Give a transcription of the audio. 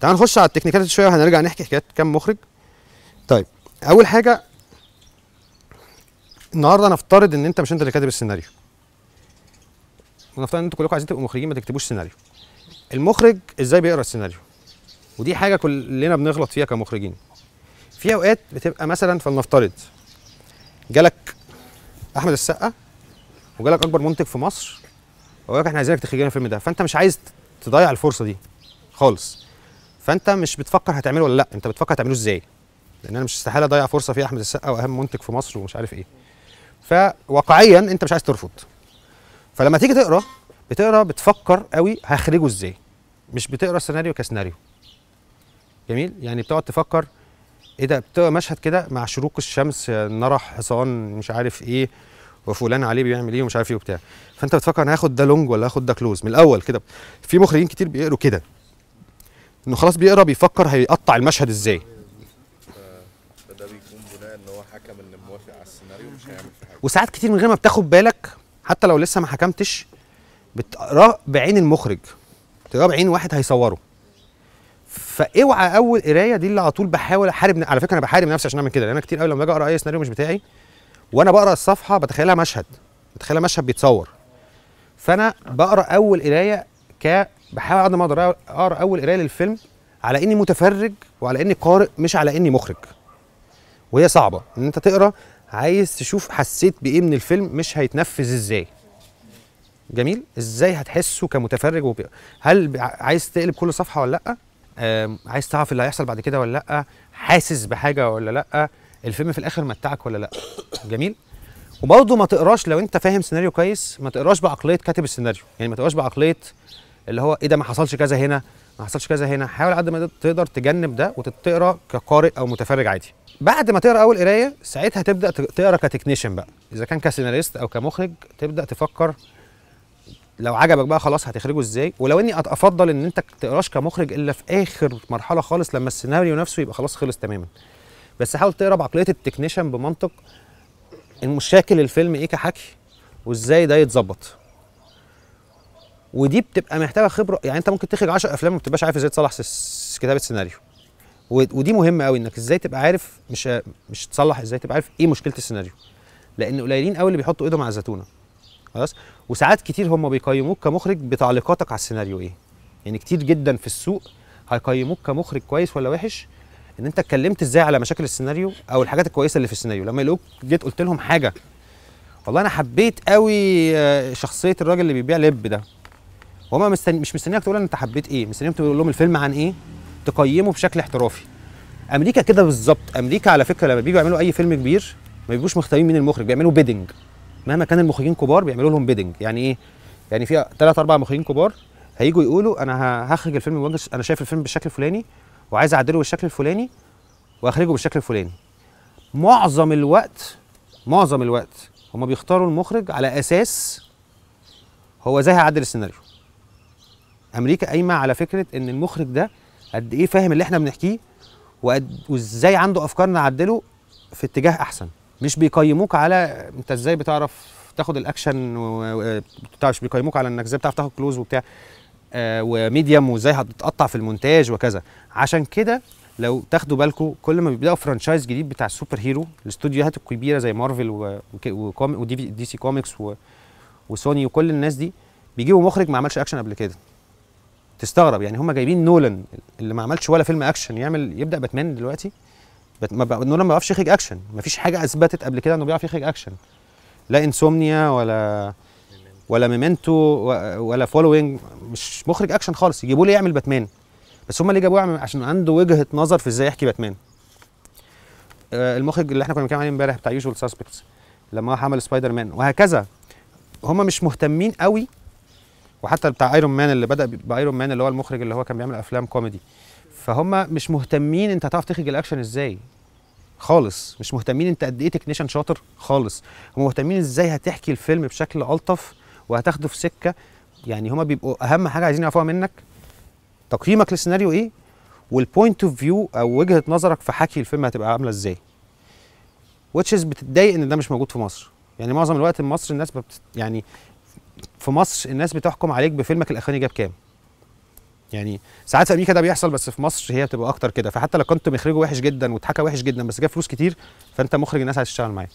تعال نخش على التكنيكات شوية وهنرجع نحكي حكايات كام مخرج. طيب أول حاجة النهارده نفترض إن أنت مش أنت اللي كاتب السيناريو. ونفترض إن أنتوا كلكم عايزين تبقوا مخرجين ما تكتبوش سيناريو. المخرج إزاي بيقرأ السيناريو؟ ودي حاجة كلنا بنغلط فيها كمخرجين. في أوقات بتبقى مثلا فلنفترض جالك أحمد السقا وجالك أكبر منتج في مصر وقال لك إحنا عايزينك تخرج لنا الفيلم ده. فأنت مش عايز تضيع الفرصة دي خالص. فانت مش بتفكر هتعمله ولا لا انت بتفكر هتعمله إزاي؟ لأن أنا مش استحاله اضيع فرصة فيها احمد السقا واهم منتج في مصر ومش عارف إيه. فواقعيا انت مش عايز ترفض. فلما تيجي تقرا بتقرا بتفكر قوي هخرجه إزاي. مش بتقرا السيناريو كسيناريو. جميل؟ يعني بتقعد تفكر إيه ده؟ بتبقى مشهد كده مع شروق الشمس نرى حصان مش عارف إيه وفلان عليه بيعمل إيه ومش عارف إيه وبتاع. فانت بتفكر أنا هاخد ده long ولا هاخد ده close؟ من الأول كده. في مخرجين كتير بيقروا كده. إنه خلاص بيقرأ بيفكر هيقطع المشهد إزاي. فده بيكون بناء إن هو حكم إن موافق على السيناريو مش هيعمل في حاجة. وساعات كتير من غير ما بتاخد بالك حتى لو لسه ما حكمتش بتقراه بعين المخرج. بتقراه بعين واحد هيصوره. فأوعى أول قراية دي اللي على طول بحاول أحارب على فكرة أنا بحارب نفسي عشان أعمل كده لأن أنا كتير قوي لما باجي أقرأ أي سيناريو مش بتاعي وأنا بقرأ الصفحة بتخيلها مشهد بتخيلها مشهد بيتصور. فأنا بقرأ أول قراية ك بحاول قد ما أقدر اقرا اول قرايه للفيلم على اني متفرج وعلى اني قارئ مش على اني مخرج. وهي صعبة. إن أنت تقرا عايز تشوف حسيت بإيه من الفيلم مش هيتنفذ إزاي. جميل؟ إزاي هتحسه كمتفرج وب... هل عايز تقلب كل صفحة ولا لأ؟ عايز تعرف اللي هيحصل بعد كده ولا لأ؟ حاسس بحاجة ولا لأ؟ الفيلم في الآخر متعك ولا لأ؟ جميل؟ وبرضه ما تقراش لو أنت فاهم سيناريو كويس ما تقراش بعقلية كاتب السيناريو. يعني ما تقراش بعقلية اللي هو إيه ده ما حصلش كذا هنا ما حصلش كذا هنا. حاول قد ما تقدر تجنب ده وتقرأ كقارئ أو متفرج عادي. بعد ما تقرأ أول قراية ساعتها تبدأ تقرأ ك technician بقى. إذا كان كسيناريست أو كمخرج تبدأ تفكر لو عجبك بقى خلاص هتخرجه إزاي. ولو إني أفضل إن أنت تقراش كمخرج إلا في آخر مرحلة خالص لما السيناريو نفسه يبقى خلاص خلص تماما. بس حاول تقرأ بعقلية ال technician بمنطق المشاكل الفيلم إيه كحكي وإزاي ده يتظبط. ودي بتبقى محتاجة خبرة. يعني انت ممكن تخرج 10 أفلام ما بتبقاش عارف إزاي تصلح كتابة سيناريو ودي مهمة قوي إنك إزاي تبقى عارف مش مش تصلح إزاي تبقى عارف إيه مشكلة السيناريو. لأن قليلين قوي اللي بيحطوا ايدهم على الزتونة. خلاص؟ وساعات كتير هم بيقيموك كمخرج بتعليقاتك على السيناريو إيه. يعني كتير جدا في السوق هيقيموك كمخرج كويس ولا وحش إن أنت اتكلمت إزاي على مشاكل السيناريو أو الحاجات الكويسة اللي في السيناريو. لما يلاقوك جيت قلت لهم حاجة والله أنا حبيت قوي آه، شخصية الراجل اللي بيبيع لب ده. وهما مستني مش مستنيك تقول أنت حبيت إيه مستنيهم تقول لهم الفيلم عن إيه؟ تقيمه بشكل احترافي. أمريكا كده بالظبط أمريكا على فكرة لما بييجوا يعملوا أي فيلم كبير ما بيبقوش مختارين مين المخرج بيعملوا bidding مهما كان المخرجين كبار بيعملوا لهم bidding يعني إيه؟ يعني في ثلاث أربع مخرجين كبار هيجوا يقولوا أنا هخرج الفيلم بوجه أنا شايف الفيلم بالشكل الفلاني وعايز أعدله بالشكل الفلاني وأخرجه بالشكل الفلاني. معظم الوقت معظم الوقت هما بيختاروا المخرج على أساس هو إزاي هيعدل السيناريو. أمريكا قايمة على فكرة إن المخرج ده قد إيه فاهم اللي إحنا بنحكيه وإزاي عنده أفكار نعدله في اتجاه أحسن. مش بيقيموك على أنت إزاي بتعرف تاخد الأكشن و- و- بتاع مش بيقيموك على إنك إزاي بتعرف تاخد close وبتاع آه و medium وإزاي هتتقطع في المونتاج وكذا. عشان كده لو تاخدوا بالكم كل ما بيبدأوا franchise جديد بتاع ال superhero الاستوديوهات الكبيرة زي مارفل ودي دي سي كوميكس وسوني وكل الناس دي بيجيبوا مخرج ما عملش أكشن قبل كده. تستغرب يعني هم جايبين نولان اللي ما عملش ولا فيلم أكشن يعمل يبدأ باتمان دلوقتي. ما بقى... نولان ما بيعرفش يخرج أكشن ما فيش حاجة أثبتت قبل كده إنه بيعرف يخرج أكشن. لا Insomnia ولا ولا Memento ولا Following مش مخرج أكشن خالص يجيبوا لي يعمل باتمان؟ بس هم اللي جابوه عشان عنده وجهة نظر في إزاي يحكي باتمان. آه، المخرج اللي إحنا كنا بنتكلم عليه امبارح بتاع Usual Suspects لما هو عمل سبايدر مان وهكذا. هم مش مهتمين قوي وحتى بتاع ايرون مان اللي بدأ بايرون مان اللي هو المخرج اللي هو كان بيعمل أفلام كوميدي. فهم مش مهتمين أنت هتعرف تخرج الأكشن إزاي. خالص. مش مهتمين أنت قد إيه technician شاطر. خالص. هم مهتمين إزاي هتحكي الفيلم بشكل ألطف وهتاخده في سكة. يعني هما بيبقوا أهم حاجة عايزين يعرفوها منك. تقييمك للسيناريو إيه؟ وال point of view أو وجهة نظرك في حكي الفيلم هتبقى عاملة إزاي. which is بتتضايق إن ده مش موجود في مصر. يعني معظم الوقت في مصر الناس بت... يعني في مصر الناس بتحكم عليك بفيلمك الاخراني جاب كام؟ يعني ساعات في أمريكا ده بيحصل بس في مصر هي بتبقى أكتر كده. فحتى لو كنت مخرجه وحش جدا واتحكى وحش جدا بس جاب فلوس كتير فأنت مخرج الناس عايز تشتغل معاه.